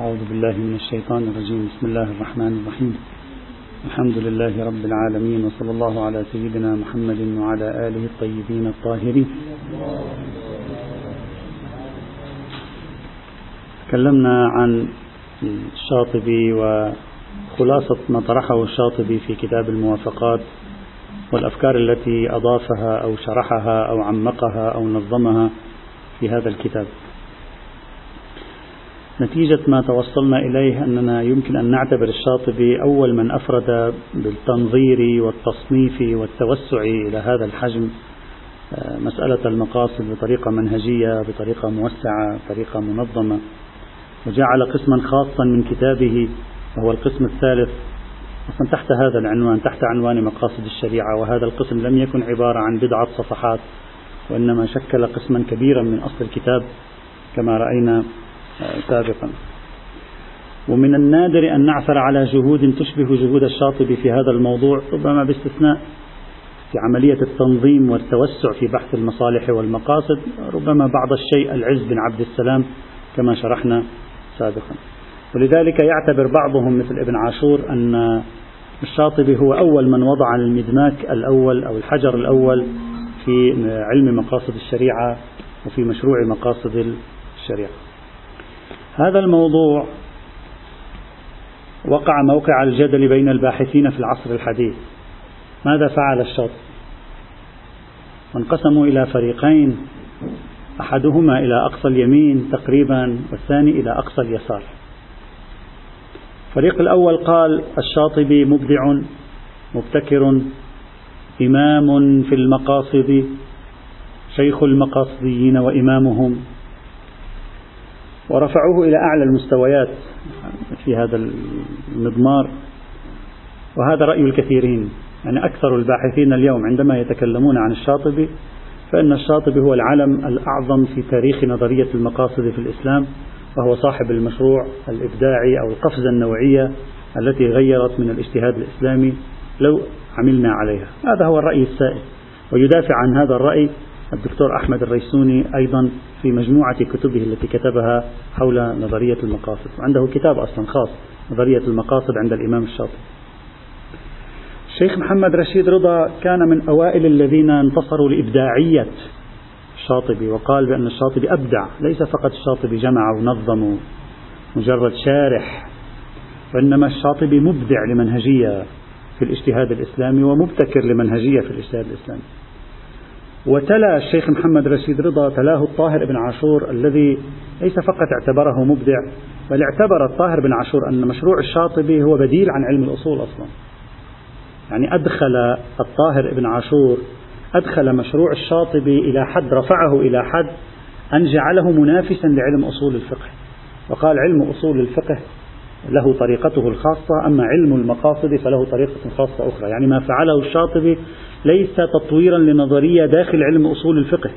أعوذ بالله من الشيطان الرجيم. بسم الله الرحمن الرحيم. الحمد لله رب العالمين وصلى الله على سيدنا محمد وعلى آله الطيبين الطاهرين. تكلمنا عن الشاطبي وخلاصة ما طرحه الشاطبي في كتاب الموافقات والأفكار التي أضافها أو شرحها أو عمقها أو نظمها في هذا الكتاب. نتيجة ما توصلنا إليه أننا يمكن أن نعتبر الشاطبي أول من أفرد بالتنظير والتصنيف والتوسع إلى هذا الحجم آه، مسألة المقاصد بطريقة منهجية بطريقة موسعة بطريقة منظمة. وجعل قسما خاصا من كتابه وهو القسم الثالث. أصلا تحت هذا العنوان تحت عنوان مقاصد الشريعة وهذا القسم لم يكن عبارة عن بضعة صفحات وإنما شكل قسما كبيرا من أصل الكتاب. كما رأينا سابقا. ومن النادر أن نعثر على جهود تشبه جهود الشاطبي في هذا الموضوع ربما باستثناء في عملية التنظيم والتوسع في بحث المصالح والمقاصد ربما بعض الشيء العز بن عبد السلام كما شرحنا سابقا. ولذلك يعتبر بعضهم مثل ابن عاشور أن الشاطبي هو أول من وضع المدماك الأول أو الحجر الأول في علم مقاصد الشريعة وفي مشروع مقاصد الشريعة. هذا الموضوع وقع موقع الجدل بين الباحثين في العصر الحديث. ماذا فعل الشاطبي وانقسموا إلى فريقين أحدهما إلى أقصى اليمين تقريبا والثاني إلى أقصى اليسار. الفريق الأول قال الشاطبي مبدع مبتكر إمام في المقاصد شيخ المقاصديين وإمامهم. ورفعوه إلى أعلى المستويات في هذا المضمار. وهذا رأي الكثيرين يعني أكثر الباحثين اليوم عندما يتكلمون عن الشاطبي فإن الشاطبي هو العلم الأعظم في تاريخ نظرية المقاصد في الإسلام وهو صاحب المشروع الإبداعي أو القفزة النوعية التي غيرت من الاجتهاد الإسلامي لو عملنا عليها. هذا هو الرأي السائد ويدافع عن هذا الرأي الدكتور أحمد الريسوني أيضا في مجموعة كتبه التي كتبها حول نظرية المقاصد عنده كتاب أصلا خاص نظرية المقاصد عند الإمام الشاطبي. الشيخ محمد رشيد رضا كان من أوائل الذين انتصروا لإبداعية الشاطبي وقال بأن الشاطبي أبدع ليس فقط الشاطبي جمع ونظم مجرد شارح وإنما الشاطبي مبدع لمنهجية في الاجتهاد الإسلامي ومبتكر لمنهجية في الاجتهاد الإسلامي. وتلا الشيخ محمد رشيد رضا تلاه الطاهر بن عاشور الذي ليس فقط اعتبره مبدع بل اعتبر الطاهر بن عاشور أن مشروع الشاطبي هو بديل عن علم الأصول أصلا. يعني أدخل الطاهر بن عاشور أدخل مشروع الشاطبي إلى حد رفعه إلى حد أن جعله منافسا لعلم أصول الفقه. وقال علم أصول الفقه له طريقته الخاصة أما علم المقاصد فله طريقة خاصة أخرى. يعني ما فعله الشاطبي ليس تطويرا لنظرية داخل علم أصول الفقه.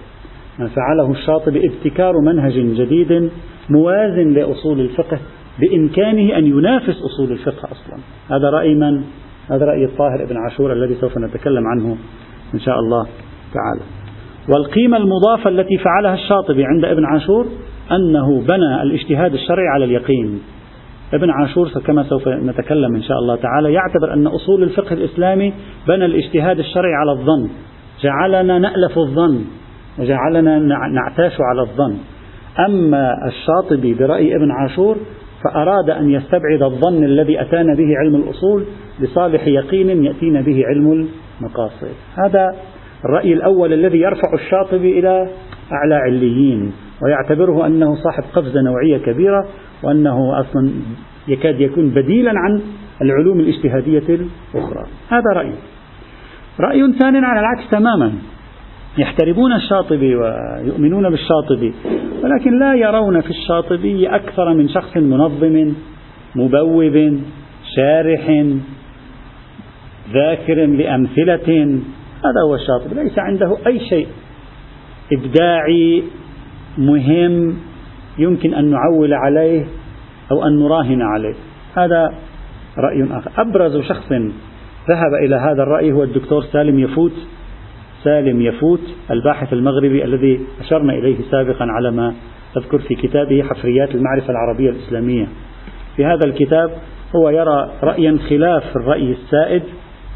ما فعله الشاطبي ابتكار منهج جديد موازن لأصول الفقه بإمكانه أن ينافس أصول الفقه أصلا. هذا رأي من؟ هذا رأي الطاهر بن عاشور الذي سوف نتكلم عنه إن شاء الله تعالى. والقيمة المضافة التي فعلها الشاطبي عند ابن عاشور أنه بنى الاجتهاد الشرعي على اليقين. ابن عاشور كما سوف نتكلم إن شاء الله تعالى يعتبر أن أصول الفقه الإسلامي بنى الاجتهاد الشرعي على الظن جعلنا نألف الظن وجعلنا نعتاش على الظن. أما الشاطبي برأي ابن عاشور فأراد أن يستبعد الظن الذي أتانا به علم الأصول لصالح يقين يأتينا به علم المقاصد. هذا الرأي الأول الذي يرفع الشاطبي إلى أعلى عليين ويعتبره أنه صاحب قفزة نوعية كبيرة وأنه أصلا يكاد يكون بديلا عن العلوم الاجتهادية الأخرى. هذا رأي رأي ثاني على العكس تماما. يحترمون الشاطبي ويؤمنون بالشاطبي ولكن لا يرون في الشاطبي أكثر من شخص منظم مبوب شارح ذاكر لأمثلة. هذا هو الشاطبي. ليس عنده أي شيء إبداعي مهم يمكن أن نعول عليه أو أن نراهن عليه. هذا رأي آخر. أبرز شخص ذهب إلى هذا الرأي هو الدكتور سالم يفوت. سالم يفوت الباحث المغربي الذي أشرنا إليه سابقا على ما تذكر في كتابه حفريات المعرفة العربية الإسلامية. في هذا الكتاب هو يرى رأيا خلاف الرأي السائد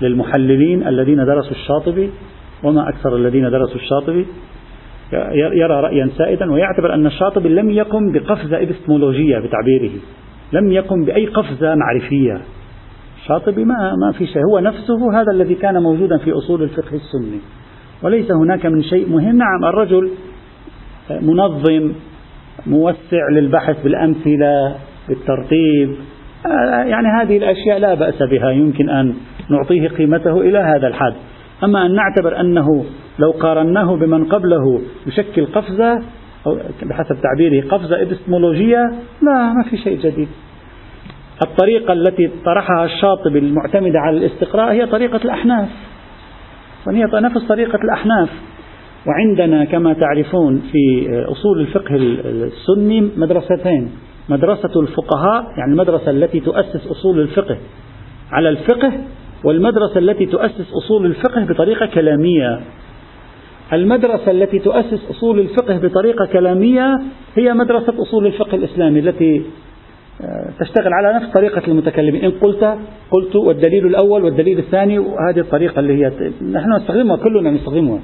للمحللين الذين درسوا الشاطبي وما أكثر الذين درسوا الشاطبي. يرى رأيا سائدا ويعتبر أن الشاطبي لم يقم بقفزة إبستمولوجية بتعبيره. لم يقم بأي قفزة معرفية. الشاطبي ما ما في شيء. هو نفسه هذا الذي كان موجودا في أصول الفقه السني. وليس هناك من شيء مهم. نعم الرجل منظم موسع للبحث بالأمثلة بالترتيب. يعني هذه الأشياء لا بأس بها. يمكن أن نعطيه قيمته إلى هذا الحد. أما أن نعتبر أنه لو قارناه بمن قبله يشكل قفزة أو بحسب تعبيره قفزة إبستمولوجية لا ما في شيء جديد. الطريقة التي طرحها الشاطبي المعتمدة على الاستقراء هي طريقة الأحناف. وهي نفس طريقة الأحناف. وعندنا كما تعرفون في أصول الفقه السني مدرستين. مدرسة الفقهاء يعني المدرسة التي تؤسس أصول الفقه على الفقه والمدرسة التي تؤسس أصول الفقه بطريقة كلامية. المدرسة التي تؤسس أصول الفقه بطريقة كلامية هي مدرسة أصول الفقه الإسلامي التي آه، تشتغل على نفس طريقة المتكلمين. إن قلت قلت والدليل الأول والدليل الثاني وهذه الطريقة اللي هي نحن نستخدمها كلنا نستخدمها.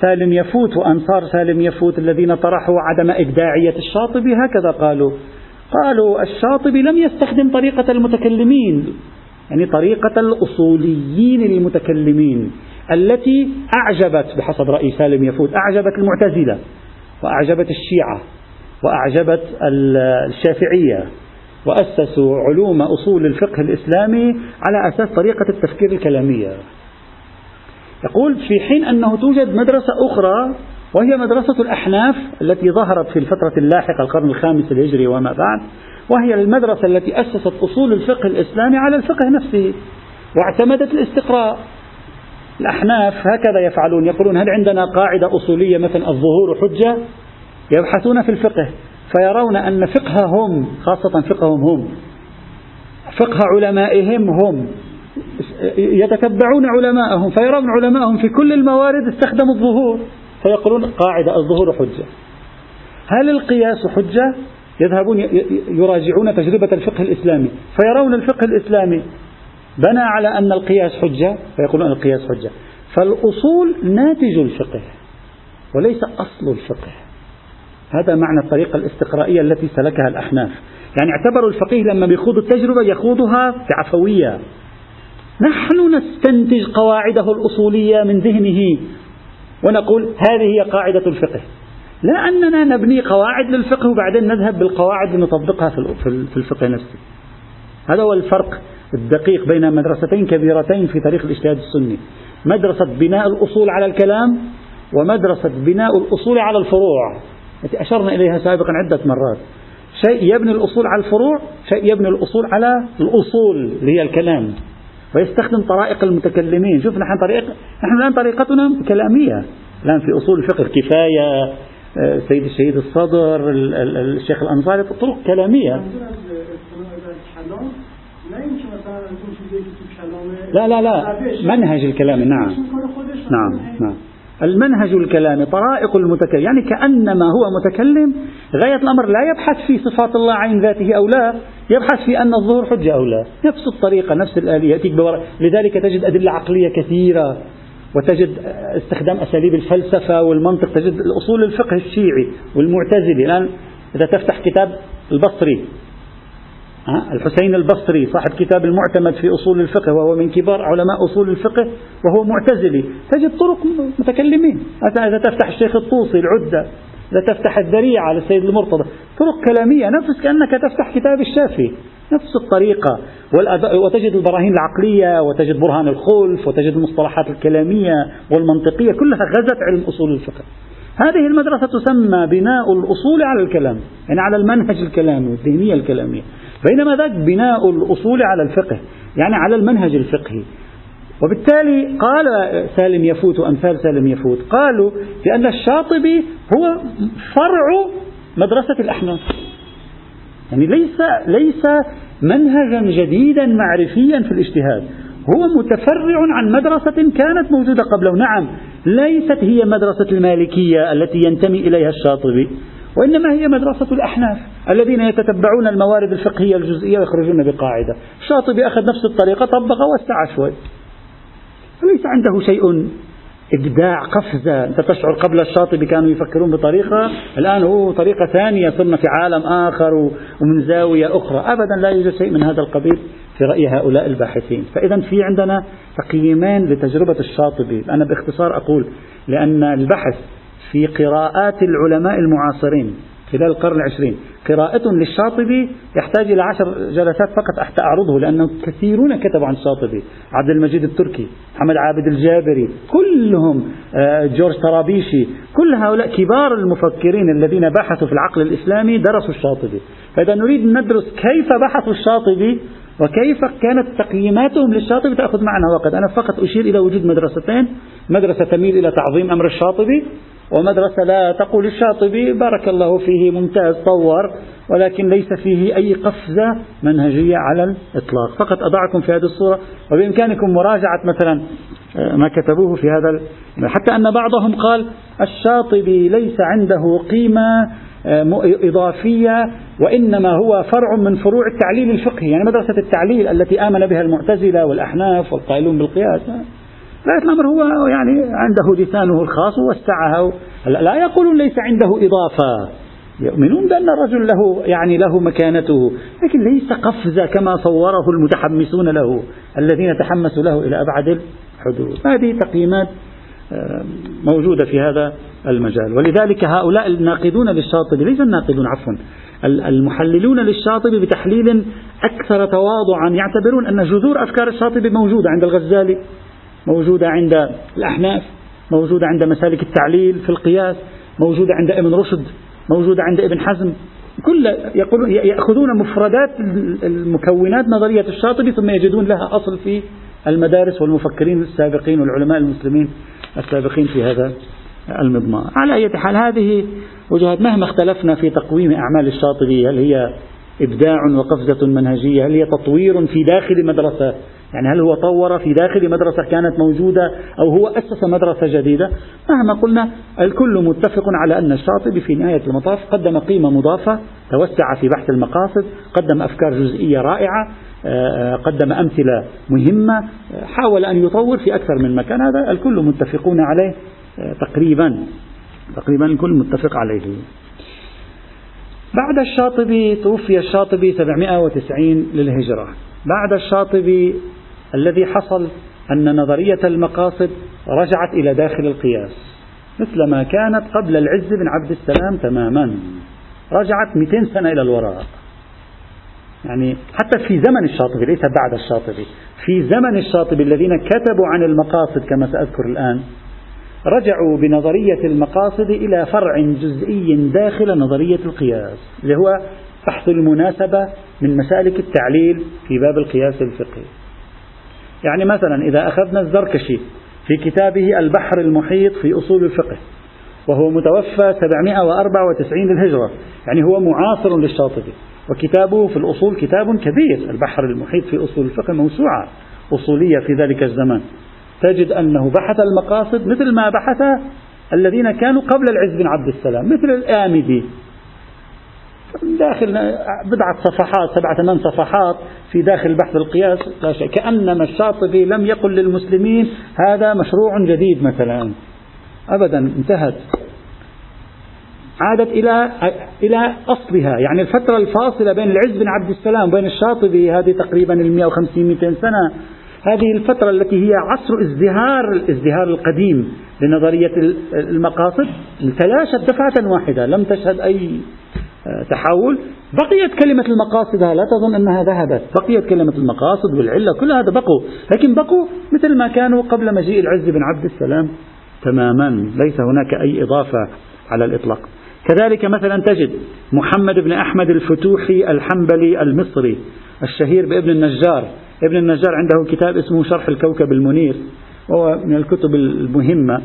سالم يفوت وأنصار سالم يفوت الذين طرحوا عدم إبداعية الشاطبي هكذا قالوا. قالوا الشاطبي لم يستخدم طريقة المتكلمين يعني طريقة الأصوليين المتكلمين. التي أعجبت بحسب رأي سالم يفوت أعجبت المعتزلة وأعجبت الشيعة وأعجبت الشافعية وأسسوا علوم أصول الفقه الإسلامي على أساس طريقة التفكير الكلامية. يقول في حين أنه توجد مدرسة أخرى وهي مدرسة الأحناف التي ظهرت في الفترة اللاحقة القرن الخامس الهجري وما بعد وهي المدرسة التي أسست أصول الفقه الإسلامي على الفقه نفسه واعتمدت الاستقراء. الأحناف هكذا يفعلون. يقولون هل عندنا قاعدة أصولية مثلا الظهور حجة؟ يبحثون في الفقه فيرون أن فقههم خاصة فقههم هم. فقه علمائهم هم. يتتبعون علماءهم فيرون علماءهم في كل الموارد استخدموا الظهور. فيقولون قاعدة الظهور حجة. هل القياس حجة؟ يذهبون يراجعون تجربة الفقه الإسلامي. فيرون الفقه الإسلامي. بنى على أن القياس حجة فيقولون القياس حجة. فالأصول ناتج الفقه وليس أصل الفقه. هذا معنى الطريقة الاستقرائية التي سلكها الأحناف. يعني اعتبروا الفقيه لما بيخوض التجربة يخوضها بعفوية. نحن نستنتج قواعده الأصولية من ذهنه ونقول هذه هي قاعدة الفقه. لا أننا نبني قواعد للفقه وبعدين نذهب بالقواعد لنطبقها في الفقه نفسه. هذا هو الفرق. الدقيق بين مدرستين كبيرتين في تاريخ الاجتهاد السني. مدرسة بناء الأصول على الكلام ومدرسة بناء الأصول على الفروع. التي أشرنا إليها سابقا عدة مرات. شيء يبني الأصول على الفروع شيء يبني الأصول على الأصول اللي هي الكلام. ويستخدم طرائق المتكلمين. شوف نحن طريق نحن الآن طريقتنا كلامية. الآن في أصول الفقه الكفاية آه، سيد الشهيد الصدر الشيخ الأنصاري طرق كلامية. لا لا لا. منهج الكلام نعم. نعم نعم. المنهج الكلامي طرائق المتكلم. يعني كأنما هو متكلم غاية الأمر لا يبحث في صفات الله عين ذاته أو لا يبحث في أن الظهور حجة أو لا. نفس الطريقة نفس الآلية يأتيك لذلك تجد أدلة عقلية كثيرة وتجد استخدام أساليب الفلسفة والمنطق تجد الأصول الفقه الشيعي والمعتزلي الآن إذا تفتح كتاب البصري الحسين البصري صاحب كتاب المعتمد في أصول الفقه وهو من كبار علماء أصول الفقه وهو معتزلي. تجد طرق متكلمين. إذا تفتح الشيخ الطوسي العدة إذا تفتح الذريعة للسيد المرتضى طرق كلامية. نفس كأنك تفتح كتاب الشافعي. نفس الطريقة. وتجد البراهين العقلية وتجد برهان الخلف وتجد المصطلحات الكلامية والمنطقية. كلها غزت علم أصول الفقه. هذه المدرسة تسمى بناء الأصول على الكلام يعني على المنهج الكلامي والذهنية الكلامية. بينما ذاك بناء الأصول على الفقه يعني على المنهج الفقهي. وبالتالي قال سالم يفوت وأمثال سالم يفوت قالوا بأن الشاطبي هو فرع مدرسة الأحناف. يعني ليس ليس منهجا جديدا معرفيا في الاجتهاد. هو متفرع عن مدرسة كانت موجودة قبله. نعم ليست هي مدرسة المالكية التي ينتمي إليها الشاطبي. وإنما هي مدرسة الأحناف الذين يتتبعون الموارد الفقهية الجزئية ويخرجون بقاعدة. الشاطبي أخذ نفس الطريقة طبق وسع شوي. فليس عنده شيء. إبداع قفزة أنت تشعر قبل الشاطبي كانوا يفكرون بطريقة الآن هو طريقة ثانية صرنا في عالم آخر ومن زاوية أخرى. أبدا لا يوجد شيء من هذا القبيل في رأي هؤلاء الباحثين. فإذا في عندنا تقييمين لتجربة الشاطبي. أنا باختصار أقول لأن البحث في قراءات العلماء المعاصرين خلال القرن العشرين. قراءة للشاطبي يحتاج إلى عشر جلسات فقط حتى أعرضه لأنه كثيرون كتبوا عن الشاطبي عبد المجيد التركي محمد عابد الجابري كلهم آه، جورج طرابيشي كل هؤلاء كبار المفكرين الذين بحثوا في العقل الإسلامي درسوا الشاطبي. فإذا نريد ندرس كيف بحثوا الشاطبي وكيف كانت تقييماتهم للشاطبي تأخذ معنا وقت. أنا فقط أشير إلى وجود مدرستين مدرسة تميل إلى تعظيم أمر الشاطبي ومدرسة لا تقول الشاطبي بارك الله فيه ممتاز طور ولكن ليس فيه أي قفزة منهجية على الإطلاق. فقط أضعكم في هذه الصورة وبإمكانكم مراجعة مثلا آه، ما كتبوه في هذا حتى أن بعضهم قال الشاطبي ليس عنده قيمة آه، إضافية وإنما هو فرع من فروع التعليل الفقهي. يعني مدرسة التعليل التي آمن بها المعتزلة والأحناف والقائلون بالقياس غاية الأمر هو يعني عنده لسانه الخاص ووسعها لا يقولون ليس عنده إضافة. يؤمنون بأن الرجل له يعني له مكانته لكن ليس قفزة كما صوره المتحمسون له الذين تحمسوا له إلى أبعد الحدود. هذه تقييمات آه، موجودة في هذا المجال. ولذلك هؤلاء الناقدون للشاطبي ليس الناقدون عفوا المحللون للشاطبي بتحليل أكثر تواضعا يعتبرون أن جذور أفكار الشاطبي موجودة عند الغزالي. موجودة عند الأحناف موجودة عند مسالك التعليل في القياس موجودة عند ابن رشد موجودة عند ابن حزم. كل يقولون يأخذون مفردات المكونات نظرية الشاطبي ثم يجدون لها أصل في المدارس والمفكرين السابقين والعلماء المسلمين السابقين في هذا المضمار. على أي حال هذه وجهات مهما اختلفنا في تقويم أعمال الشاطبي هل هي إبداع وقفزة منهجية هل هي تطوير في داخل مدرسة يعني هل هو طور في داخل مدرسة كانت موجودة أو هو أسس مدرسة جديدة؟ مهما قلنا الكل متفق على أن الشاطبي في نهاية المطاف قدم قيمة مضافة توسع في بحث المقاصد قدم أفكار جزئية رائعة آه، قدم أمثلة مهمة حاول أن يطور في أكثر من مكان هذا الكل متفقون عليه آه، تقريبا تقريبا الكل متفق عليه. بعد الشاطبي توفي الشاطبي 790 للهجرة. بعد الشاطبي الذي حصل أن نظرية المقاصد رجعت إلى داخل القياس. مثل ما كانت قبل العز بن عبد السلام تماما. رجعت 200 سنة إلى الوراء. يعني حتى في زمن الشاطبي ليس بعد الشاطبي في زمن الشاطبي الذين كتبوا عن المقاصد كما سأذكر الآن رجعوا بنظرية المقاصد إلى فرع جزئي داخل نظرية القياس اللي هو بحث المناسبة من مسالك التعليل في باب القياس الفقهي. يعني مثلا إذا أخذنا الزركشي في كتابه البحر المحيط في أصول الفقه وهو متوفى 794 للهجرة يعني هو معاصر للشاطبي وكتابه في الأصول كتاب كبير البحر المحيط في أصول الفقه موسوعة أصولية في ذلك الزمان. تجد أنه بحث المقاصد مثل ما بحث الذين كانوا قبل العز بن عبد السلام مثل الآمدي. داخل بضعة صفحات سبعة ثمان صفحات في داخل بحث القياس لا شيء كأنما الشاطبي لم يقل للمسلمين هذا مشروع جديد مثلا. أبدا انتهت. عادت إلى إلى أصلها. يعني الفترة الفاصلة بين العز بن عبد السلام وبين الشاطبي هذه تقريبا ال 150 200 سنة هذه الفترة التي هي عصر ازدهار الازدهار القديم لنظرية المقاصد تلاشت دفعة واحدة لم تشهد أي تحول بقيت كلمة المقاصد لا تظن أنها ذهبت. بقيت كلمة المقاصد والعلة كل هذا بقوا. لكن بقوا مثل ما كانوا قبل مجيء العز بن عبد السلام تماما. ليس هناك أي إضافة على الإطلاق. كذلك مثلا تجد محمد بن أحمد الفتوحي الحنبلي المصري الشهير بابن النجار. ابن النجار عنده كتاب اسمه شرح الكوكب المنير وهو من الكتب المهمة.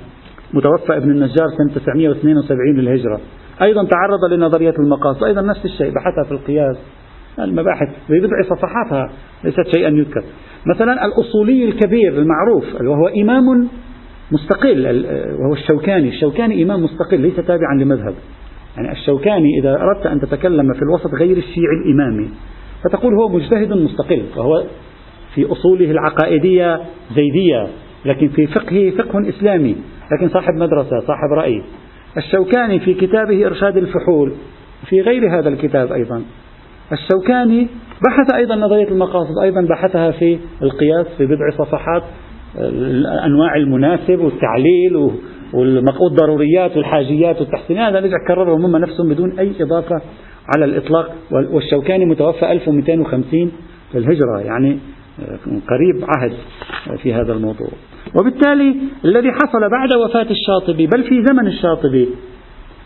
متوفى ابن النجار سنة 972 للهجرة. أيضا تعرض لنظرية المقاصد أيضا نفس الشيء بحثها في القياس. المباحث ببضع صفحاتها ليست شيئا يذكر. مثلا الأصولي الكبير المعروف وهو إمام مستقل وهو الشوكاني. الشوكاني إمام مستقل ليس تابعا لمذهب. يعني الشوكاني إذا أردت أن تتكلم في الوسط غير الشيعي الإمامي فتقول هو مجتهد مستقل وهو في أصوله العقائدية زيدية لكن في فقهه فقه إسلامي لكن صاحب مدرسة صاحب رأي. الشوكاني في كتابه إرشاد الفحول في غير هذا الكتاب أيضا. الشوكاني بحث أيضا نظرية المقاصد أيضا بحثها في القياس في بضع صفحات أنواع المناسب والتعليل والضروريات والحاجيات والتحسينات هذا رجع كررهم هم نفسهم بدون أي إضافة على الإطلاق. والشوكاني متوفى 1250 للهجرة يعني قريب عهد في هذا الموضوع. وبالتالي الذي حصل بعد وفاة الشاطبي بل في زمن الشاطبي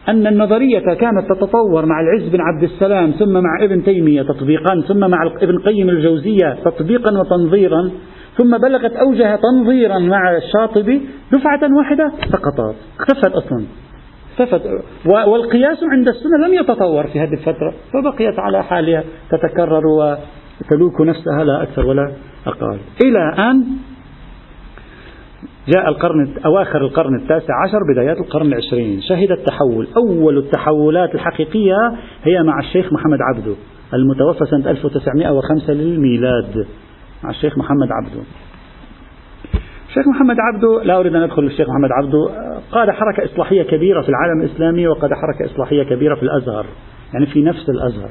أن النظرية كانت تتطور مع العز بن عبد السلام ثم مع ابن تيمية تطبيقا ثم مع ابن قيم الجوزية تطبيقا وتنظيرا ثم بلغت أوجها تنظيرا مع الشاطبي دفعة واحدة سقطت اختفت أصلا. اختفت. والقياس عند السنة لم يتطور في هذه الفترة فبقيت على حالها تتكرر وتلوك نفسها لا أكثر ولا أقل. إلى أن جاء القرن أواخر القرن التاسع عشر بدايات القرن العشرين. شهد التحول. أول التحولات الحقيقية هي مع الشيخ محمد عبده المتوفى سنة 1905 للميلاد. مع الشيخ محمد عبده. الشيخ محمد عبده لا أريد أن أدخل الشيخ محمد عبده قاد حركة إصلاحية كبيرة في العالم الإسلامي وقاد حركة إصلاحية كبيرة في الأزهر. يعني في نفس الأزهر.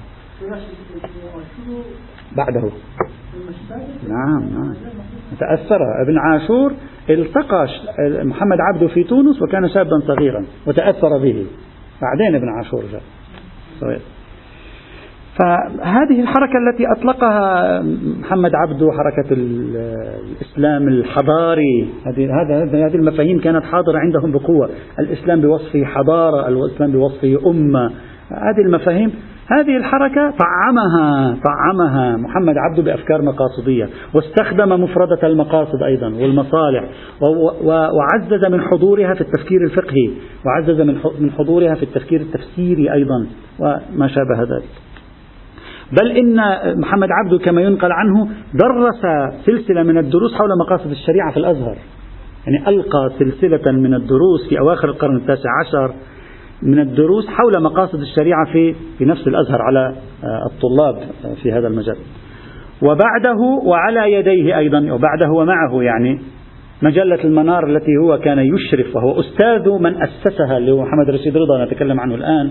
بعده. نعم نعم. تأثر. ابن عاشور التقى محمد عبده في تونس وكان شابا صغيرا وتأثر به. بعدين ابن عاشور جاء. فهذه الحركة التي أطلقها محمد عبده حركة الإسلام الحضاري. هذه هذه المفاهيم كانت حاضرة عندهم بقوة. الإسلام بوصفه حضارة الإسلام بوصفه أمة. هذه المفاهيم هذه الحركة طعمها طعمها محمد عبده بأفكار مقاصدية واستخدم مفردة المقاصد أيضا والمصالح وعزز من حضورها في التفكير الفقهي وعزز من حضورها في التفكير التفسيري أيضا وما شابه ذلك. بل إن محمد عبده كما ينقل عنه درس سلسلة من الدروس حول مقاصد الشريعة في الأزهر. يعني ألقى سلسلة من الدروس في أواخر القرن التاسع عشر من الدروس حول مقاصد الشريعة في في نفس الأزهر على آه، الطلاب في هذا المجال. وبعده وعلى يديه أيضا وبعده ومعه يعني مجلة المنار التي هو كان يشرف وهو أستاذ من أسسها اللي هو محمد رشيد رضا نتكلم عنه الآن.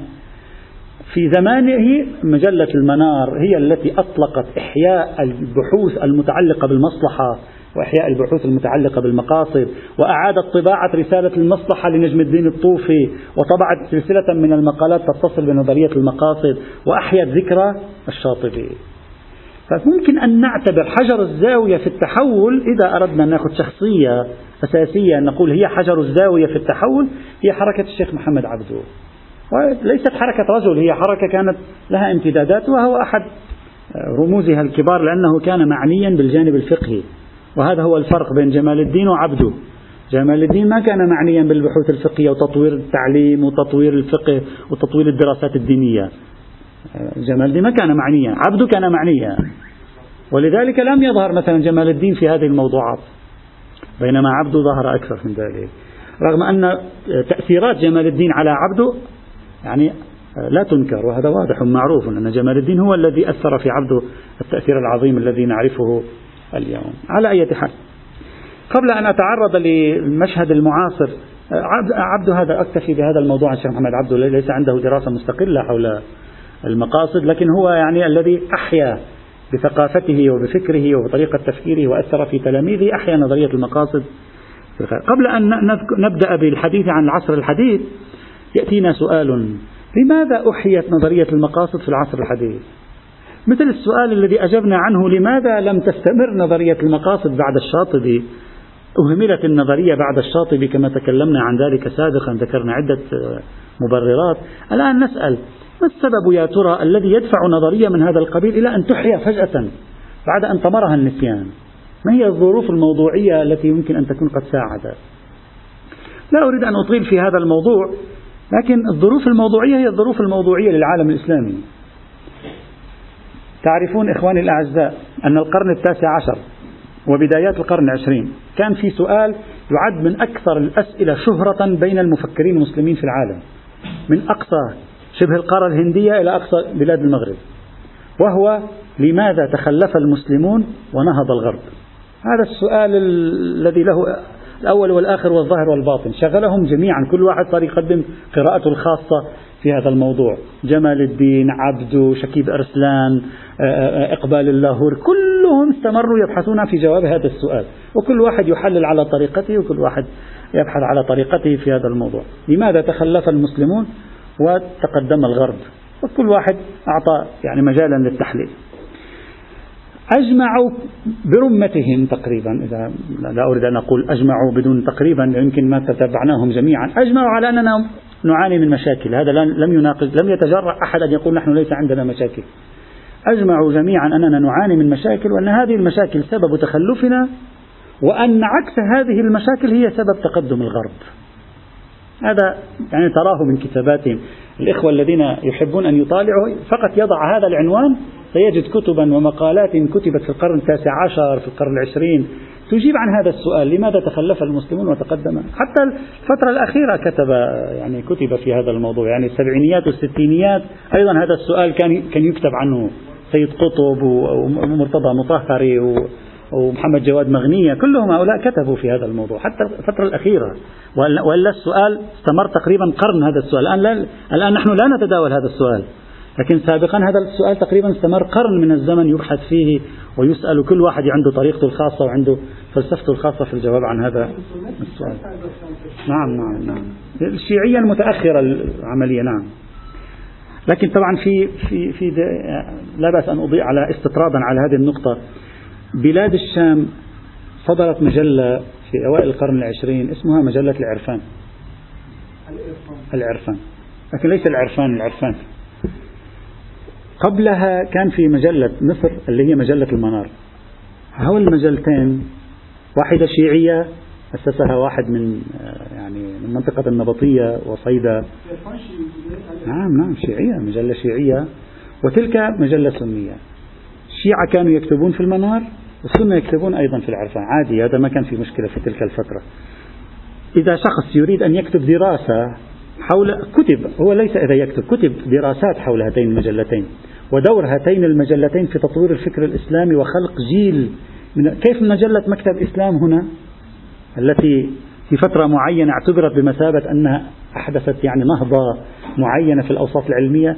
في زمانه مجلة المنار هي التي أطلقت إحياء البحوث المتعلقة بالمصلحة وإحياء البحوث المتعلقة بالمقاصد وأعادت طباعة رسالة المصلحة لنجم الدين الطوفي وطبعت سلسلة من المقالات تتصل بنظرية المقاصد وأحيت ذكرى الشاطبي. فممكن أن نعتبر حجر الزاوية في التحول إذا أردنا أن نأخذ شخصية أساسية نقول هي حجر الزاوية في التحول هي حركة الشيخ محمد عبدو وليست حركة رجل هي حركة كانت لها امتدادات وهو أحد رموزها الكبار لأنه كان معنيا بالجانب الفقهي. وهذا هو الفرق بين جمال الدين وعبده. جمال الدين ما كان معنيا بالبحوث الفقهية وتطوير التعليم وتطوير الفقه وتطوير الدراسات الدينية. جمال الدين ما كان معنيا. عبده كان معنيا. ولذلك لم يظهر مثلا جمال الدين في هذه الموضوعات. بينما عبده ظهر أكثر من ذلك. رغم أن تأثيرات جمال الدين على عبده يعني لا تنكر وهذا واضح معروف أن جمال الدين هو الذي أثر في عبده التأثير العظيم الذي نعرفه اليوم. على أي حال. قبل أن أتعرض للمشهد المعاصر عبد هذا أكتفي بهذا الموضوع الشيخ محمد عبده ليس عنده دراسة مستقلة حول المقاصد لكن هو يعني الذي أحيا بثقافته وبفكره وبطريقة تفكيره وأثر في تلاميذه أحيا نظرية المقاصد قبل أن نبدأ بالحديث عن العصر الحديث يأتينا سؤال لماذا أحيت نظرية المقاصد في العصر الحديث؟ مثل السؤال الذي أجبنا عنه لماذا لم تستمر نظرية المقاصد بعد الشاطبي؟ أهملت النظرية بعد الشاطبي كما تكلمنا عن ذلك سابقا ذكرنا عدة مبررات. الآن نسأل ما السبب يا ترى الذي يدفع نظرية من هذا القبيل إلى أن تحيا فجأة بعد أن طمرها النسيان؟ ما هي الظروف الموضوعية التي يمكن أن تكون قد ساعدت؟ لا أريد أن أطيل في هذا الموضوع لكن الظروف الموضوعية هي الظروف الموضوعية للعالم الإسلامي. تعرفون إخواني الأعزاء أن القرن التاسع عشر وبدايات القرن العشرين كان في سؤال يعد من أكثر الأسئلة شهرة بين المفكرين المسلمين في العالم من أقصى شبه القارة الهندية إلى أقصى بلاد المغرب وهو لماذا تخلف المسلمون ونهض الغرب؟ هذا السؤال الذي له الأول والآخر والظاهر والباطن شغلهم جميعا كل واحد صار يقدم قراءته الخاصة في هذا الموضوع. جمال الدين عبدو شكيب أرسلان إقبال اللاهور كلهم استمروا يبحثون في جواب هذا السؤال. وكل واحد يحلل على طريقته وكل واحد يبحث على طريقته في هذا الموضوع. لماذا تخلف المسلمون وتقدم الغرب؟ وكل واحد أعطى يعني مجالا للتحليل. أجمعوا برمتهم تقريبا إذا لا أريد أن أقول أجمعوا بدون تقريبا يمكن ما تتبعناهم جميعا. أجمعوا على أننا نعاني من مشاكل. هذا لم يناقض لم يتجرأ أحد أن يقول نحن ليس عندنا مشاكل. أجمعوا جميعا أننا نعاني من مشاكل وأن هذه المشاكل سبب تخلفنا وأن عكس هذه المشاكل هي سبب تقدم الغرب. هذا يعني تراه من كتاباتهم. الإخوة الذين يحبون أن يطالعوا فقط يضع هذا العنوان سيجد كتبا ومقالات كتبت في القرن التاسع عشر في القرن العشرين. تجيب عن هذا السؤال لماذا تخلف المسلمون وتقدم؟ حتى الفترة الأخيرة كتب يعني كتب في هذا الموضوع يعني السبعينيات والستينيات أيضا هذا السؤال كان كان يكتب عنه سيد قطب ومرتضى مطهري ومحمد جواد مغنية كلهم هؤلاء كتبوا في هذا الموضوع. حتى الفترة الأخيرة وإلا السؤال استمر تقريبا قرن هذا السؤال. الآن, لا الآن نحن لا نتداول هذا السؤال لكن سابقا هذا السؤال تقريبا استمر قرن من الزمن يبحث فيه ويسأل كل واحد عنده طريقته الخاصة وعنده فلسفته الخاصة في الجواب عن هذا السؤال. نعم نعم نعم. الشيعية المتأخرة العملية نعم. لكن طبعا في في في لا بأس أن أضيء على استطرادا على هذه النقطة. بلاد الشام صدرت مجلة في أوائل القرن العشرين اسمها مجلة العرفان. العرفان. لكن ليس العرفان العرفان. قبلها كان في مجلة مصر اللي هي مجلة المنار. هول المجلتين واحدة شيعية أسسها واحد من يعني من منطقة النبطية وصيدا. نعم نعم شيعية مجلة شيعية. وتلك مجلة سنية. الشيعة كانوا يكتبون في المنار والسنة يكتبون أيضا في العرفان. عادي هذا ما كان في مشكلة في تلك الفترة. إذا شخص يريد أن يكتب دراسة حول كتب هو ليس إذا يكتب كتب دراسات حول هاتين المجلتين ودور هاتين المجلتين في تطوير الفكر الإسلامي وخلق جيل من كيف مجلة مكتب إسلام هنا؟ التي في فترة معينة اعتبرت بمثابة أنها أحدثت يعني نهضة معينة في الأوساط العلمية.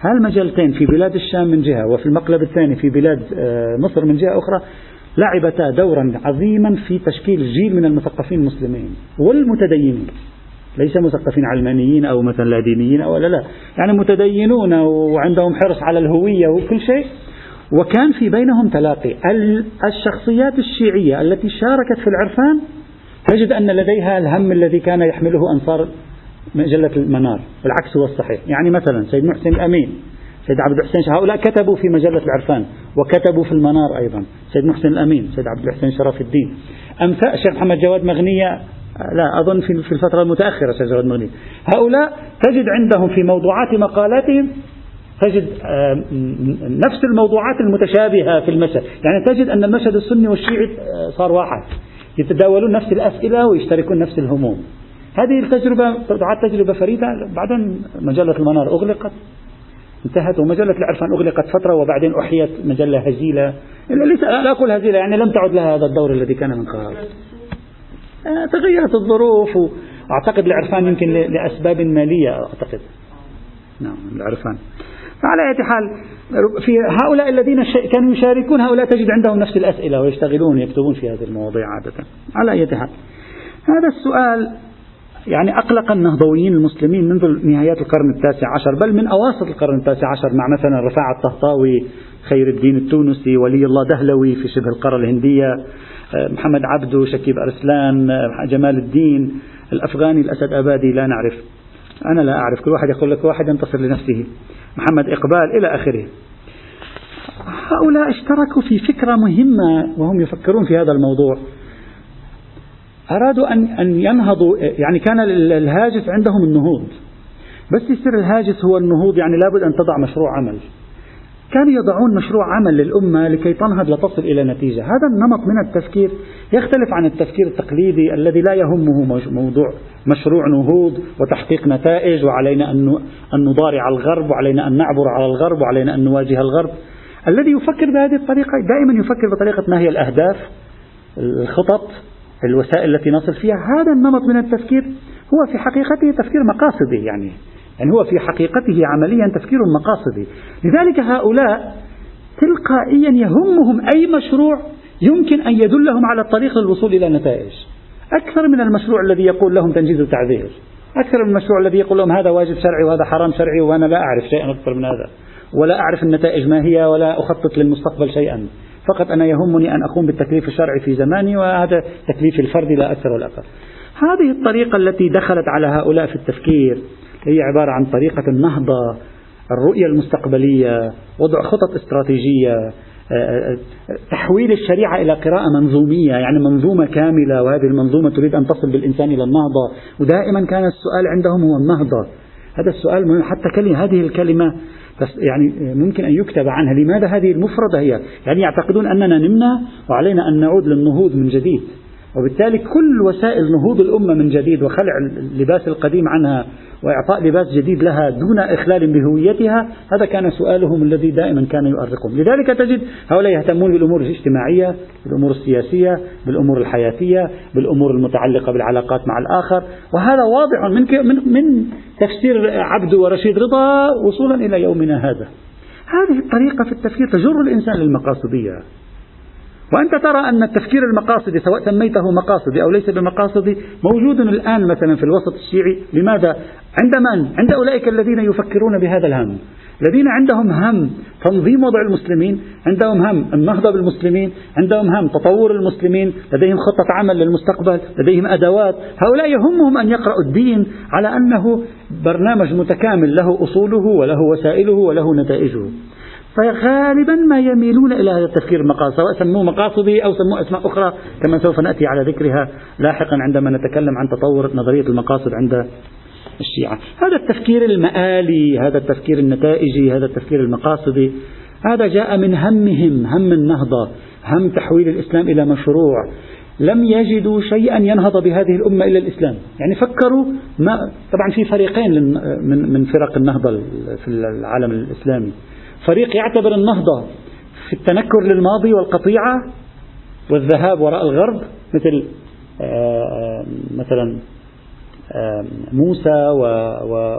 هالمجلتين في بلاد الشام من جهة وفي المقلب الثاني في بلاد آه، مصر من جهة أخرى لعبتا دورا عظيما في تشكيل جيل من المثقفين المسلمين والمتدينين. ليس مثقفين علمانيين أو مثلا لا دينيين أو لا لا. يعني متدينون وعندهم حرص على الهوية وكل شيء. وكان في بينهم تلاقي. الشخصيات الشيعية التي شاركت في العرفان تجد أن لديها الهم الذي كان يحمله أنصار مجلة المنار والعكس هو الصحيح. يعني مثلا سيد محسن الأمين سيد عبد الحسين هؤلاء كتبوا في مجلة العرفان وكتبوا في المنار أيضا. سيد محسن الأمين سيد عبد الحسين شرف الدين. أمثال الشيخ محمد جواد مغنية لا أظن في الفترة المتأخرة جواد مغنية هؤلاء تجد عندهم في موضوعات مقالاتهم تجد نفس الموضوعات المتشابهة في المشهد. يعني تجد أن المشهد السني والشيعي آه، صار واحد. يتداولون نفس الأسئلة ويشتركون نفس الهموم. هذه التجربة تعد تجربة فريدة. بعدين مجلة المنار أغلقت. انتهت ومجلة العرفان أغلقت فترة وبعدين أحيت مجلة هزيلة. لا أقول هزيلة يعني لم تعد لها هذا الدور الذي كان من قبل تغيرت الظروف وأعتقد العرفان يمكن لأسباب مالية أعتقد. نعم العرفان. فعلى أي حال في هؤلاء الذين كانوا يشاركون هؤلاء تجد عندهم نفس الأسئلة ويشتغلون يكتبون في هذه المواضيع عادة. على أي حال هذا السؤال يعني أقلق النهضويين المسلمين منذ نهايات القرن التاسع عشر بل من أواسط القرن التاسع عشر مع مثلا رفاعة الطهطاوي خير الدين التونسي ولي الله دهلوي في شبه القارة الهندية. محمد عبدو شكيب أرسلان آه، جمال الدين الأفغاني الأسد أبادي لا نعرف. أنا لا أعرف كل واحد يقول لك واحد ينتصر لنفسه. محمد إقبال إلى آخره. هؤلاء اشتركوا في فكرة مهمة وهم يفكرون في هذا الموضوع. أرادوا أن أن ينهضوا يعني كان الهاجس عندهم النهوض. بس يصير الهاجس هو النهوض يعني لابد أن تضع مشروع عمل. كانوا يضعون مشروع عمل للأمة لكي تنهض لتصل إلى نتيجة. هذا النمط من التفكير يختلف عن التفكير التقليدي الذي لا يهمه موضوع مشروع نهوض وتحقيق نتائج وعلينا أن نضارع الغرب وعلينا أن نعبر على الغرب وعلينا أن نواجه الغرب. الذي يفكر بهذه الطريقة دائما يفكر بطريقة ما هي الأهداف الخطط الوسائل التي نصل فيها. هذا النمط من التفكير هو في حقيقته تفكير مقاصدي يعني. يعني هو في حقيقته عمليا تفكير مقاصدي. لذلك هؤلاء تلقائيا يهمهم أي مشروع يمكن أن يدلهم على الطريق للوصول إلى نتائج أكثر من المشروع الذي يقول لهم تنجيز وتعذير أكثر من المشروع الذي يقول لهم هذا واجب شرعي وهذا حرام شرعي وأنا لا أعرف شيئا أكثر من هذا. ولا أعرف النتائج ما هي ولا أخطط للمستقبل شيئا. فقط أنا يهمني أن أقوم بالتكليف الشرعي في زماني وهذا تكليف الفردي لا أكثر ولا أقل. هذه الطريقة التي دخلت على هؤلاء في التفكير هي عبارة عن طريقة النهضة الرؤية المستقبلية وضع خطط استراتيجية تحويل الشريعة إلى قراءة منظومية يعني منظومة كاملة وهذه المنظومة تريد أن تصل بالإنسان إلى النهضة. ودائما كان السؤال عندهم هو النهضة. هذا السؤال مهم. حتى كلمة هذه الكلمة بس يعني ممكن أن يكتب عنها. لماذا هذه المفردة هي؟ يعني يعتقدون أننا نمنا وعلينا أن نعود للنهوض من جديد. وبالتالي كل وسائل نهوض الأمة من جديد وخلع اللباس القديم عنها وإعطاء لباس جديد لها دون إخلال بهويتها هذا كان سؤالهم الذي دائما كان يؤرقهم. لذلك تجد هؤلاء يهتمون بالأمور الاجتماعية بالأمور السياسية بالأمور الحياتية بالأمور المتعلقة بالعلاقات مع الآخر. وهذا واضح من, من, من تفسير عبده ورشيد رضا وصولا إلى يومنا هذا. هذه الطريقة في التفكير تجر الإنسان للمقاصدية. وأنت ترى أن التفكير المقاصدي سواء سميته مقاصدي أو ليس بمقاصدي موجود الآن مثلا في الوسط الشيعي لماذا؟ عند من؟ عند أولئك الذين يفكرون بهذا الهم الذين عندهم هم تنظيم وضع المسلمين عندهم هم النهضة بالمسلمين عندهم هم تطور المسلمين لديهم خطة عمل للمستقبل لديهم أدوات هؤلاء يهمهم أن يقرأوا الدين على أنه برنامج متكامل له أصوله وله وسائله وله نتائجه فغالبا ما يميلون إلى هذا التفكير المقاصد سواء سموه مقاصدي أو سموه أسماء أخرى كما سوف نأتي على ذكرها لاحقا عندما نتكلم عن تطور نظرية المقاصد عند الشيعة. هذا التفكير المآلي هذا التفكير النتائجي هذا التفكير المقاصدي هذا جاء من همهم هم النهضة هم تحويل الإسلام إلى مشروع. لم يجدوا شيئا ينهض بهذه الأمة إلا الإسلام. يعني فكروا ما طبعا في فريقين من من فرق النهضة في العالم الإسلامي. فريق يعتبر النهضة في التنكر للماضي والقطيعة والذهاب وراء الغرب مثل آه، مثلا آه، موسى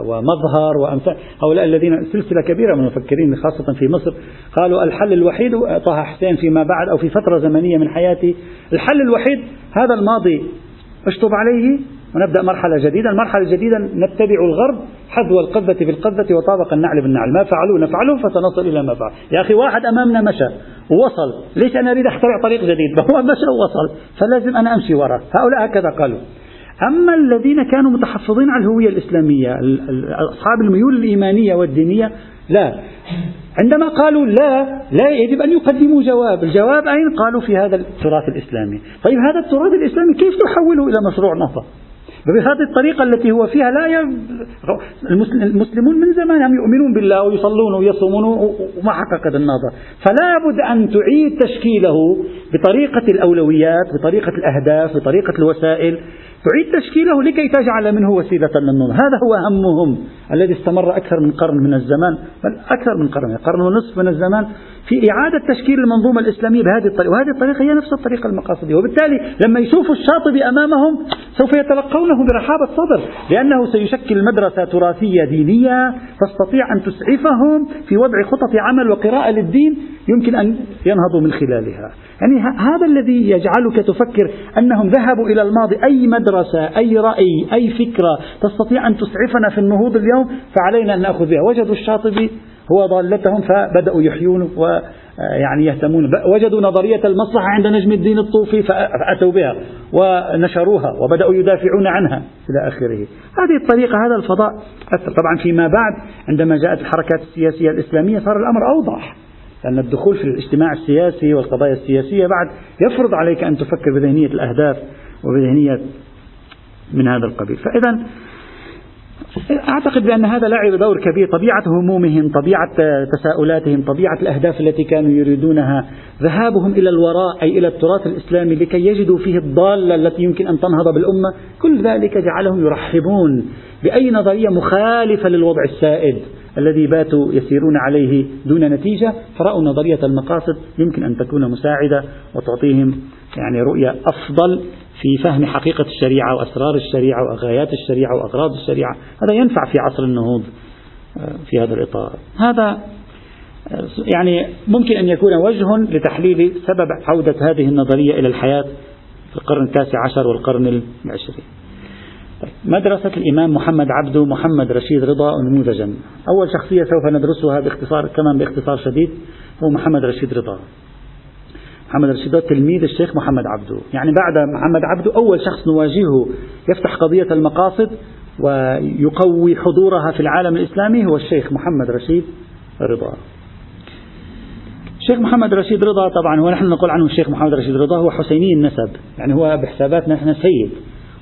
ومظهر وأمثال هؤلاء الذين سلسلة كبيرة من المفكرين خاصة في مصر قالوا الحل الوحيد طه حسين فيما بعد أو في فترة زمنية من حياتي الحل الوحيد هذا الماضي اشطب عليه ونبدأ مرحلة جديدة. المرحلة الجديدة نتبع الغرب حذو القذة في القذة وطابق النعل بالنعل. ما فعلوا نفعله فسنصل إلى ما فعل. يا أخي واحد أمامنا مشى ووصل ليش أنا أريد أخترع طريق جديد؟ هو مشى ووصل. فلازم أنا أمشي وراه. هؤلاء هكذا قالوا. أما الذين كانوا متحفظين على الهوية الإسلامية أصحاب الميول الإيمانية والدينية لا. عندما قالوا لا لا يجب أن يقدموا جواب. الجواب أين؟ قالوا في هذا التراث الإسلامي. طيب هذا التراث الإسلامي كيف تحوله إلى مشروع نهضة؟ بهذه الطريقة التي هو فيها لا ي... المسلمون من زمان هم يؤمنون بالله ويصلون ويصومون وما حققت النهضة فلا بد أن تعيد تشكيله بطريقة الأولويات بطريقة الأهداف بطريقة الوسائل. تعيد تشكيله لكي تجعل منه وسيلة للنهضة هذا هو همهم الذي استمر أكثر من قرن من الزمان. بل أكثر من قرن قرن ونصف من الزمان. في إعادة تشكيل المنظومة الإسلامية بهذه الطريقة وهذه الطريقة هي نفس الطريقة المقاصدية. وبالتالي لما يشوفوا الشاطبي أمامهم سوف يتلقونه برحابة صدر لأنه سيشكل مدرسة تراثية دينية تستطيع أن تسعفهم في وضع خطط عمل وقراءة للدين يمكن أن ينهضوا من خلالها. يعني هذا الذي يجعلك تفكر أنهم ذهبوا إلى الماضي أي مدرسة أي رأي أي فكرة تستطيع أن تسعفنا في النهوض اليوم فعلينا أن نأخذ بها. وجدوا الشاطبي هو ضالتهم فبدأوا يحيون ويعني يهتمون. وجدوا نظرية المصلحة عند نجم الدين الطوفي فأتوا بها ونشروها وبدأوا يدافعون عنها إلى آخره. هذه الطريقة هذا الفضاء طبعا فيما بعد عندما جاءت الحركات السياسية الإسلامية صار الأمر أوضح لأن الدخول في الاجتماع السياسي والقضايا السياسية بعد يفرض عليك أن تفكر بذهنية الأهداف وبذهنية من هذا القبيل. فإذا أعتقد بأن هذا لعب دور كبير. طبيعة همومهم طبيعة تساؤلاتهم طبيعة الأهداف التي كانوا يريدونها ذهابهم إلى الوراء أي إلى التراث الإسلامي لكي يجدوا فيه الضالة التي يمكن أن تنهض بالأمة. كل ذلك جعلهم يرحبون بأي نظرية مخالفة للوضع السائد. الذي باتوا يسيرون عليه دون نتيجة فرأوا نظرية المقاصد يمكن أن تكون مساعدة وتعطيهم يعني رؤية أفضل في فهم حقيقة الشريعة وأسرار الشريعة وغايات الشريعة وأغراض الشريعة. هذا ينفع في عصر النهوض آه، في هذا الإطار. هذا آه، يعني ممكن أن يكون وجه لتحليل سبب عودة هذه النظرية إلى الحياة في القرن التاسع عشر والقرن العشرين. مدرسة الإمام محمد عبده محمد رشيد رضا نموذجا. أول شخصية سوف ندرسها باختصار كمان باختصار شديد هو محمد رشيد رضا. محمد رشيد تلميذ الشيخ محمد عبده يعني بعد محمد عبده أول شخص نواجهه يفتح قضية المقاصد ويقوي حضورها في العالم الإسلامي هو الشيخ محمد رشيد رضا. الشيخ محمد رشيد رضا طبعا هو نحن نقول عنه الشيخ محمد رشيد رضا هو حسيني النسب. يعني هو بحساباتنا نحن سيد.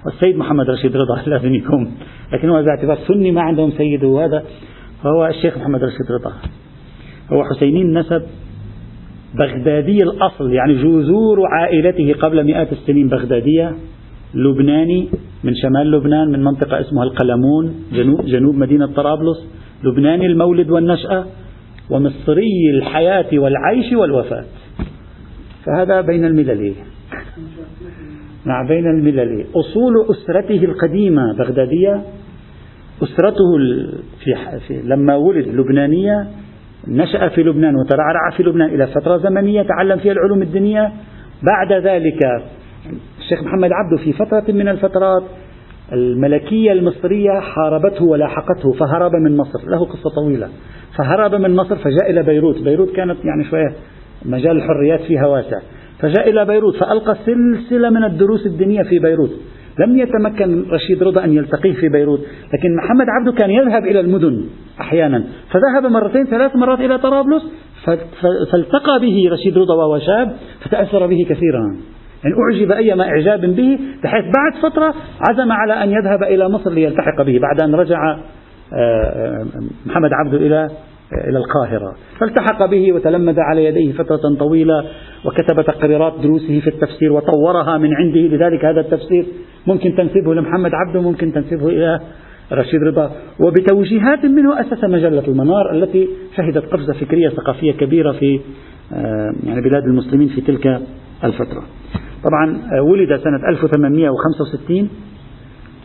والسيد محمد رشيد رضا لازم يكون لكن هو باعتبار سني ما عندهم سيد وهذا. فهو الشيخ محمد رشيد رضا. هو حسيني النسب بغدادي الأصل يعني جذور عائلته قبل مئات السنين. بغدادية لبناني من شمال لبنان من منطقة اسمها القلمون جنوب, جنوب مدينة طرابلس. لبناني المولد والنشأة ومصري الحياة والعيش والوفاة. فهذا بين الملل. نعم بين الملل. أصول أسرته القديمة بغدادية أسرته في, في لما ولد لبنانية نشأ في لبنان وترعرع في لبنان إلى فترة زمنية تعلم فيها العلوم الدينية. بعد ذلك الشيخ محمد عبده في فترة من الفترات الملكية المصرية حاربته ولاحقته فهرب من مصر. له قصة طويلة. فهرب من مصر فجاء إلى بيروت. بيروت كانت يعني شوية مجال الحريات فيها واسع. فجاء إلى بيروت فألقى سلسلة من الدروس الدينية في بيروت. لم يتمكن رشيد رضا أن يلتقيه في بيروت لكن محمد عبده كان يذهب إلى المدن أحيانا. فذهب مرتين ثلاث مرات إلى طرابلس فالتقى به رشيد رضا وهو شاب فتأثر به كثيرا. يعني أعجب أيما إعجاب به بحيث بعد فترة عزم على أن يذهب إلى مصر ليلتحق به. بعد أن رجع آه، آه، محمد عبده إلى إلى القاهرة. فالتحق به وتلمذ على يديه فترة طويلة وكتب تقريرات دروسه في التفسير وطورها من عنده لذلك هذا التفسير. ممكن تنسبه لمحمد عبده ممكن تنسبه إلى رشيد رضا. وبتوجيهات منه أسس مجلة المنار التي شهدت قفزة فكرية ثقافية كبيرة في آه، يعني بلاد المسلمين في تلك الفترة. طبعا آه، ولد سنة 1865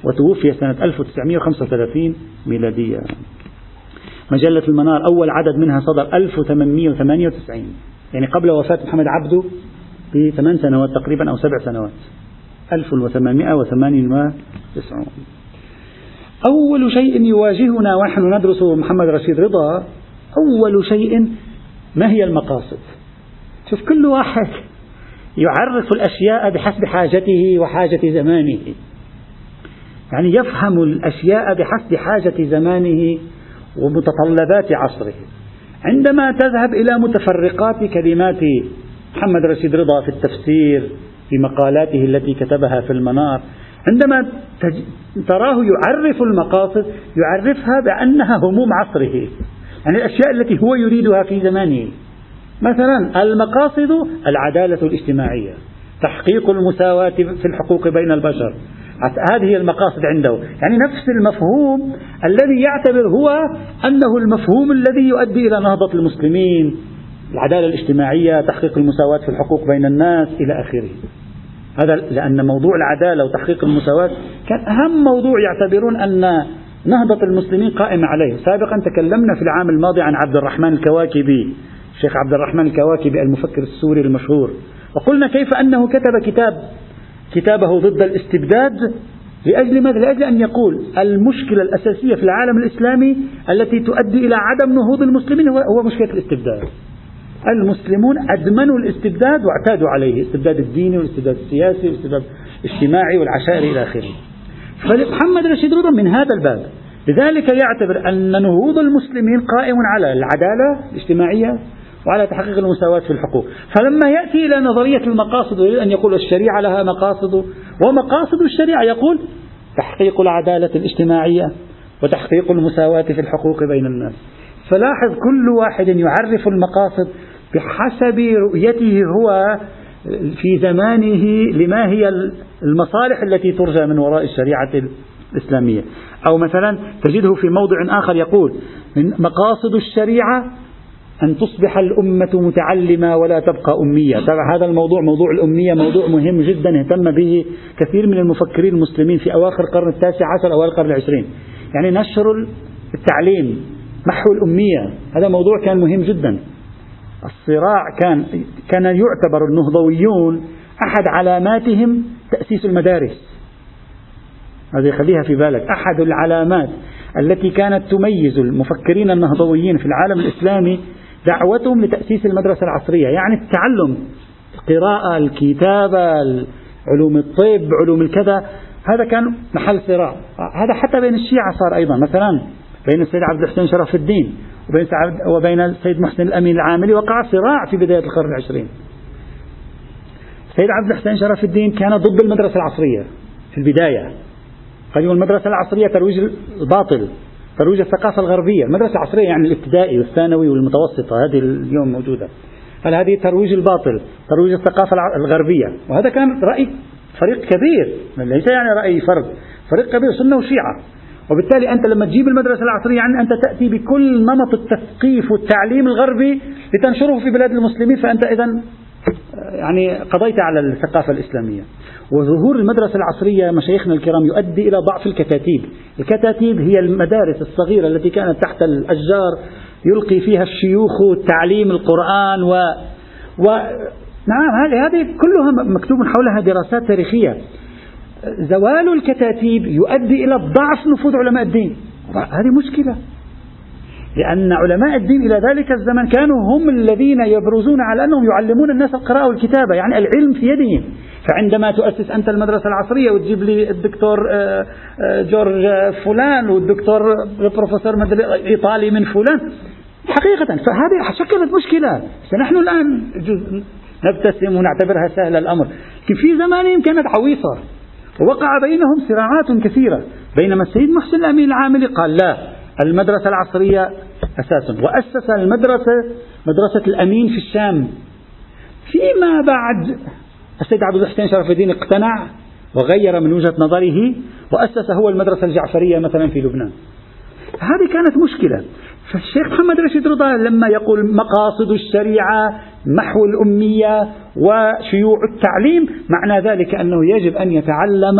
وتوفي سنة 1935 ميلادية. مجلة المنار أول عدد منها صدر 1898 يعني قبل وفاة محمد عبده بثمان سنوات تقريبا أو سبع سنوات. 1898 أول شيء يواجهنا ونحن ندرس محمد رشيد رضا أول شيء ما هي المقاصد؟ شوف كل واحد يعرف الأشياء بحسب حاجته وحاجة زمانه. يعني يفهم الأشياء بحسب حاجة زمانه. ومتطلبات عصره. عندما تذهب إلى متفرقات كلمات محمد رشيد رضا في التفسير في مقالاته التي كتبها في المنار عندما تراه يعرف المقاصد يعرفها بأنها هموم عصره. يعني الأشياء التي هو يريدها في زمانه. مثلا المقاصد العدالة الاجتماعية تحقيق المساواة في الحقوق بين البشر. هذه المقاصد عنده. يعني نفس المفهوم الذي يعتبر هو أنه المفهوم الذي يؤدي إلى نهضة المسلمين العدالة الاجتماعية تحقيق المساواة في الحقوق بين الناس إلى آخره. هذا لأن موضوع العدالة وتحقيق المساواة كان أهم موضوع يعتبرون أن نهضة المسلمين قائمة عليه. سابقا تكلمنا في العام الماضي عن عبد الرحمن الكواكبي الشيخ عبد الرحمن الكواكبي المفكر السوري المشهور. وقلنا كيف أنه كتب كتاب كتابه ضد الاستبداد لأجل ماذا؟ لأجل أن يقول المشكلة الأساسية في العالم الإسلامي التي تؤدي إلى عدم نهوض المسلمين هو مشكلة الاستبداد. المسلمون أدمنوا الاستبداد واعتادوا عليه الاستبداد الديني والاستبداد السياسي والاستبداد الاجتماعي والعشائري إلى آخره. فمحمد رشيد رضا من هذا الباب. لذلك يعتبر أن نهوض المسلمين قائم على العدالة الاجتماعية وعلى تحقيق المساواة في الحقوق. فلما يأتي إلى نظرية المقاصد ويريد أن يقول الشريعة لها مقاصد ومقاصد الشريعة يقول تحقيق العدالة الاجتماعية وتحقيق المساواة في الحقوق بين الناس. فلاحظ كل واحد يعرف المقاصد بحسب رؤيته هو في زمانه لما هي المصالح التي ترجى من وراء الشريعة الإسلامية. أو مثلا تجده في موضع آخر يقول من مقاصد الشريعة أن تصبح الأمة متعلمة ولا تبقى أمية. هذا الموضوع موضوع الأمية موضوع مهم جدا اهتم به كثير من المفكرين المسلمين في أواخر القرن التاسع عشر أوائل القرن العشرين. يعني نشر التعليم محو الأمية هذا موضوع كان مهم جدا. الصراع كان كان يعتبر النهضويون أحد علاماتهم تأسيس المدارس. هذه خليها في بالك. أحد العلامات التي كانت تميز المفكرين النهضويين في العالم الإسلامي دعوتهم لتأسيس المدرسة العصرية يعني التعلم القراءة الكتابة علوم الطب علوم الكذا هذا كان محل صراع. هذا حتى بين الشيعة صار أيضا مثلا بين السيد عبد الحسين شرف الدين وبين وبين السيد محسن الأمين العاملي وقع صراع في بداية القرن العشرين. السيد عبد الحسين شرف الدين كان ضد المدرسة العصرية في البداية. قال المدرسة العصرية ترويج الباطل. ترويج الثقافة الغربية المدرسة العصرية يعني الابتدائي والثانوي والمتوسطة هذه اليوم موجودة. قال هذه ترويج الباطل؟ ترويج الثقافة الغربية. وهذا كان رأي فريق كبير ليس يعني رأي فرد. فريق كبير سنة وشيعة. وبالتالي أنت لما تجيب المدرسة العصرية يعني أنت تأتي بكل نمط التثقيف والتعليم الغربي لتنشره في بلاد المسلمين فأنت إذا يعني قضيت على الثقافة الإسلامية. وظهور المدرسة العصرية مشايخنا الكرام يؤدي إلى ضعف الكتاتيب. الكتاتيب هي المدارس الصغيرة التي كانت تحت الأشجار يلقي فيها الشيوخ تعليم القرآن و, و نعم هذه كلها مكتوب حولها دراسات تاريخية. زوال الكتاتيب يؤدي إلى ضعف نفوذ علماء الدين. هذه مشكلة. لأن علماء الدين إلى ذلك الزمن كانوا هم الذين يبرزون على أنهم يعلمون الناس القراءة والكتابة يعني العلم في يدهم فعندما تؤسس أنت المدرسة العصرية وتجيب لي الدكتور آه، آه، جورج فلان والدكتور البروفيسور إيطالي من فلان حقيقة فهذه شكلت مشكلة. فنحن الآن نبتسم ونعتبرها سهلة الأمر. لكن في زمانهم كانت عويصة. ووقع بينهم صراعات كثيرة. بينما السيد محسن الأمين العاملي قال لا المدرسة العصرية أساسا. وأسس المدرسة مدرسة الأمين في الشام. فيما بعد السيد عبد الحسين شرف الدين اقتنع وغير من وجهة نظره وأسس هو المدرسة الجعفرية مثلا في لبنان. هذه كانت مشكلة. فالشيخ محمد رشيد رضا لما يقول مقاصد الشريعة محو الأمية وشيوع التعليم معنى ذلك أنه يجب أن يتعلم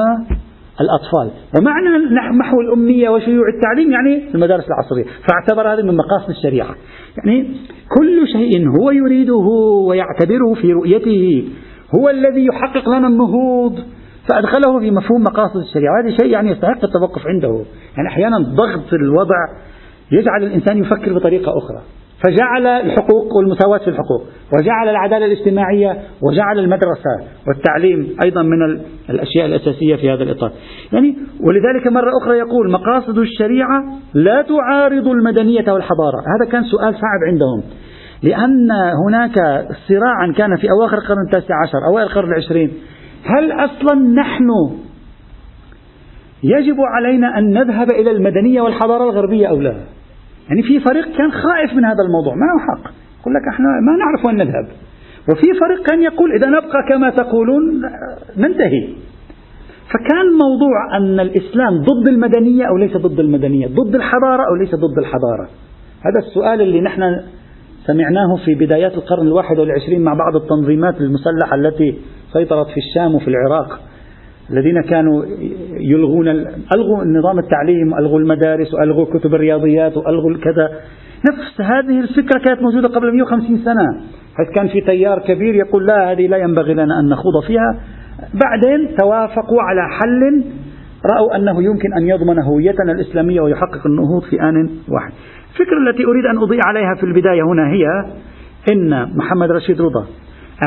الأطفال. ومعنى محو الأمية وشيوع التعليم يعني المدارس العصرية. فاعتبر هذا من مقاصد الشريعة. يعني كل شيء هو يريده ويعتبره في رؤيته هو الذي يحقق لنا النهوض. فأدخله في مفهوم مقاصد الشريعة. هذا شيء يعني يستحق التوقف عنده. يعني أحيانا ضغط الوضع يجعل الإنسان يفكر بطريقة أخرى. فجعل الحقوق والمساواة في الحقوق وجعل العدالة الاجتماعية وجعل المدرسة والتعليم أيضا من الأشياء الأساسية في هذا الإطار. يعني ولذلك مرة أخرى يقول مقاصد الشريعة لا تعارض المدنية والحضارة. هذا كان سؤال صعب عندهم لأن هناك صراعا كان في أواخر القرن التاسع عشر أوائل القرن العشرين. هل أصلا نحن يجب علينا أن نذهب إلى المدنية والحضارة الغربية أو لا؟ يعني في فريق كان خائف من هذا الموضوع معه حق؟ يقول لك إحنا ما نعرف وين نذهب. وفي فريق كان يقول إذا نبقى كما تقولون ننتهي. فكان موضوع أن الإسلام ضد المدنية أو ليس ضد المدنية ضد الحضارة أو ليس ضد الحضارة. هذا السؤال اللي نحن سمعناه في بدايات القرن الواحد والعشرين مع بعض التنظيمات المسلحة التي سيطرت في الشام وفي العراق. الذين كانوا يلغون ألغوا نظام التعليم وألغوا المدارس وألغوا كتب الرياضيات وألغوا الكذا نفس هذه الفكرة كانت موجودة قبل 150 سنة. حيث كان في تيار كبير يقول لا هذه لا ينبغي لنا أن نخوض فيها. بعدين توافقوا على حل رأوا أنه يمكن أن يضمن هويتنا الإسلامية ويحقق النهوض في آن واحد. الفكرة التي أريد أن أضيء عليها في البداية هنا هي إن محمد رشيد رضا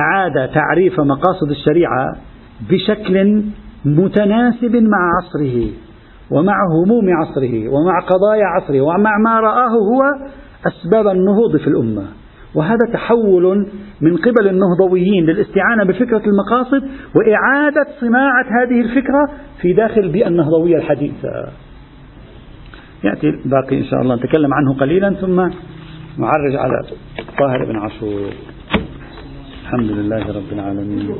أعاد تعريف مقاصد الشريعة بشكل متناسب مع عصره ومع هموم عصره ومع قضايا عصره ومع ما رآه هو أسباب النهوض في الأمة. وهذا تحول من قبل النهضويين للاستعانة بفكرة المقاصد وإعادة صناعة هذه الفكرة في داخل البيئة النهضوية الحديثة. يأتي الباقي إن شاء الله. نتكلم عنه قليلا ثم نعرج على طاهر بن عاشور. الحمد لله رب العالمين.